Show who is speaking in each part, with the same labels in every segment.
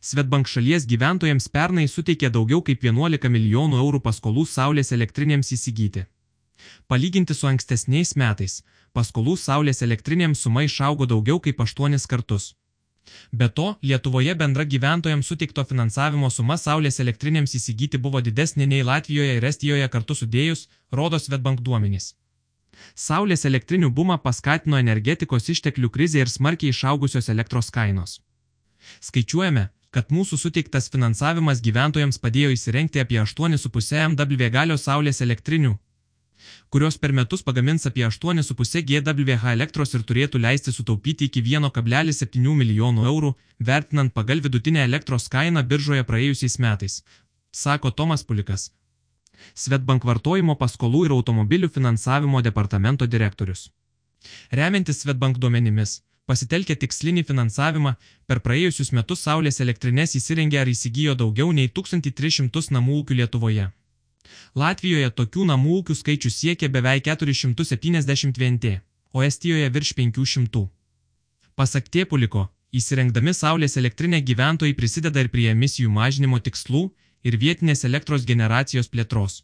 Speaker 1: Svetbank šalies gyventojams pernai suteikė daugiau kaip 11 milijonų eurų paskolų saulės elektrinėms įsigyti. Palyginti su ankstesniais metais, paskolų saulės elektrinėms suma išaugo daugiau kaip 8 kartus. Be to, Lietuvoje bendra gyventojams suteikto finansavimo suma saulės elektrinėms įsigyti buvo didesnė nei Latvijoje ir Estijoje kartu sudėjus, rodo Svetbank duomenys. Saulės elektrinių bumą paskatino energetikos išteklių krizė ir smarkiai išaugusios elektros kainos. Skaičiuojame, kad mūsų suteiktas finansavimas gyventojams padėjo įsirengti apie 8,5 MW galio saulės elektrinių, kurios per metus pagamins apie 8,5 GWh elektros ir turėtų leisti sutaupyti iki 1,7 milijonų eurų, vertinant pagal vidutinę elektros kainą biržoje praėjusiais metais, sako Tomas Pulikas. Svetbank vartojimo paskolų ir automobilių finansavimo departamento direktorius. Remiantis Svetbank duomenimis, pasitelkę tikslinį finansavimą, per praėjusius metus saulės elektrinės įsirengė ar įsigijo daugiau nei 1300 namų ūkių Lietuvoje. Latvijoje tokių namų ūkių skaičius siekia beveik 470 o Estijoje virš 500. Pasak Tėpuliko, įsirengdami saulės elektrinę gyventojai prisideda ir prie emisijų mažinimo tikslų ir vietinės elektros generacijos plėtros.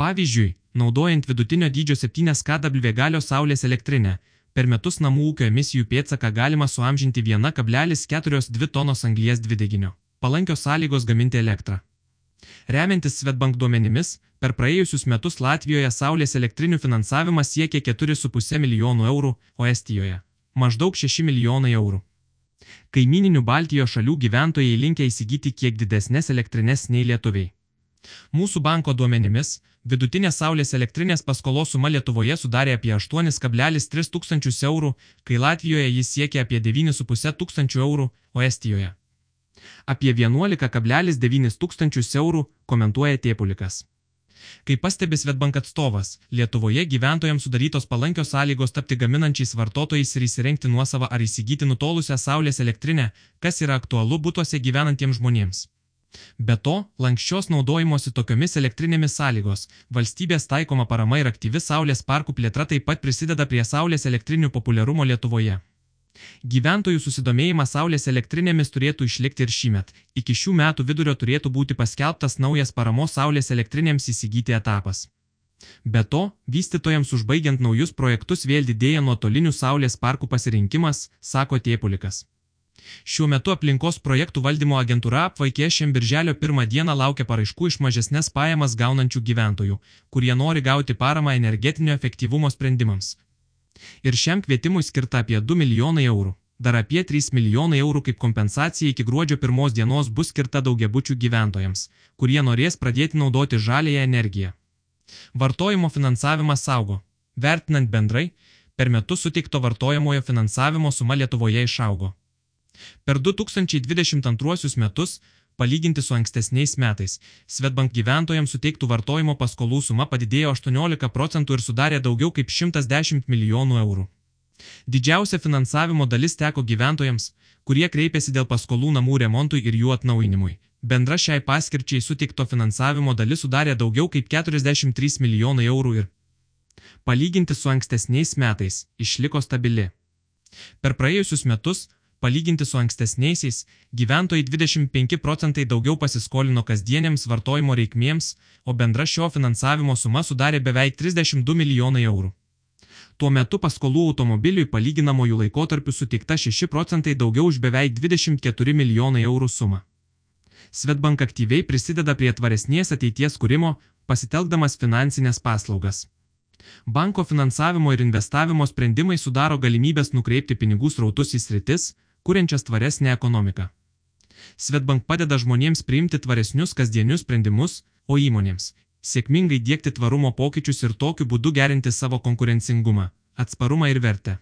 Speaker 1: Pavyzdžiui, naudojant vidutinio dydžio 7 kW galio saulės elektrinę, per metus namų ūkio emisijų pėdsaką galima suamžinti 1,42 tonos anglies dvideginio. Palankios sąlygos gaminti elektrą. Remiantis Svetbank duomenimis, per praėjusius metus Latvijoje saulės elektrinių finansavimas siekė 4,5 milijonų eurų, o Estijoje - maždaug 6 milijonai eurų. Kaimininių Baltijos šalių gyventojai linkia įsigyti kiek didesnės elektrinės nei lietuviai. Mūsų banko duomenimis, vidutinė saulės elektrinės paskolos suma Lietuvoje sudarė apie 8,3 tūkstančius eurų, kai Latvijoje jis siekia apie 9,5 tūkstančių eurų, o Estijoje apie 11,9 tūkstančius eurų, komentuoja Tėpulikas. Kaip pastebi Svetbank atstovas, Lietuvoje gyventojams sudarytos palankios sąlygos tapti gaminančiais vartotojais ir įsirengti nuosavą ar įsigyti nutolusią saulės elektrinę, kas yra aktualu būtuose gyvenantiems žmonėms. Be to, lankščios naudojimosi tokiomis elektrinėmis sąlygos, valstybės taikoma parama ir aktyvi saulės parkų plėtra taip pat prisideda prie saulės elektrinių populiarumo Lietuvoje. Gyventojų susidomėjimas saulės elektrinėmis turėtų išlikti ir šįmet. Iki šių metų vidurio turėtų būti paskelbtas naujas paramos saulės elektrinėms įsigyti etapas. Be to, vystytojams užbaigiant naujus projektus vėl didėja nuotolinių saulės parkų pasirinkimas, sako Tėpulikas. Šiuo metu aplinkos projektų valdymo agentūra apvaikė šiam birželio pirmą dieną laukia paraiškų iš mažesnės pajamas gaunančių gyventojų, kurie nori gauti paramą energetinio efektyvumo sprendimams, Ir šiam kvietimui skirta apie 2 milijonai eurų. Dar apie 3 milijonai eurų kaip kompensacija iki gruodžio pirmos dienos bus skirta daugiabučių gyventojams, kurie norės pradėti naudoti žalėją energiją. Vartojimo finansavimas saugo. Vertinant bendrai, per metus suteikto vartojamojo finansavimo suma Lietuvoje išaugo. Per 2022 metus Palyginti su ankstesniais metais, Svetbank gyventojams suteiktų vartojimo paskolų suma padidėjo 18 procentų ir sudarė daugiau kaip 110 milijonų eurų. Didžiausia finansavimo dalis teko gyventojams, kurie kreipėsi dėl paskolų namų remontui ir jų atnaujinimui. Bendra šiai paskirčiai suteikto finansavimo dalis sudarė daugiau kaip 43 milijonai eurų ir, palyginti su ankstesniais metais, išliko stabili. Per praėjusius metus Palyginti su ankstesniaisiais, gyventojai 25 procentai daugiau pasiskolino kasdienėms vartojimo reikmėms, o bendra šio finansavimo suma sudarė beveik 32 milijonai eurų. Tuo metu paskolų automobiliui palyginamojų laikotarpių suteikta 6 procentai daugiau už beveik 24 milijonai eurų sumą. Svetbank aktyviai prisideda prie tvaresnės ateities kūrimo, pasitelkdamas finansinės paslaugas. Banko finansavimo ir investavimo sprendimai sudaro galimybės nukreipti pinigų srautus į sritis, kuriančias tvaresnę ekonomiką. Svetbank padeda žmonėms priimti tvaresnius kasdienius sprendimus, o įmonėms - sėkmingai dėkti tvarumo pokyčius ir tokiu būdu gerinti savo konkurencingumą, atsparumą ir vertę.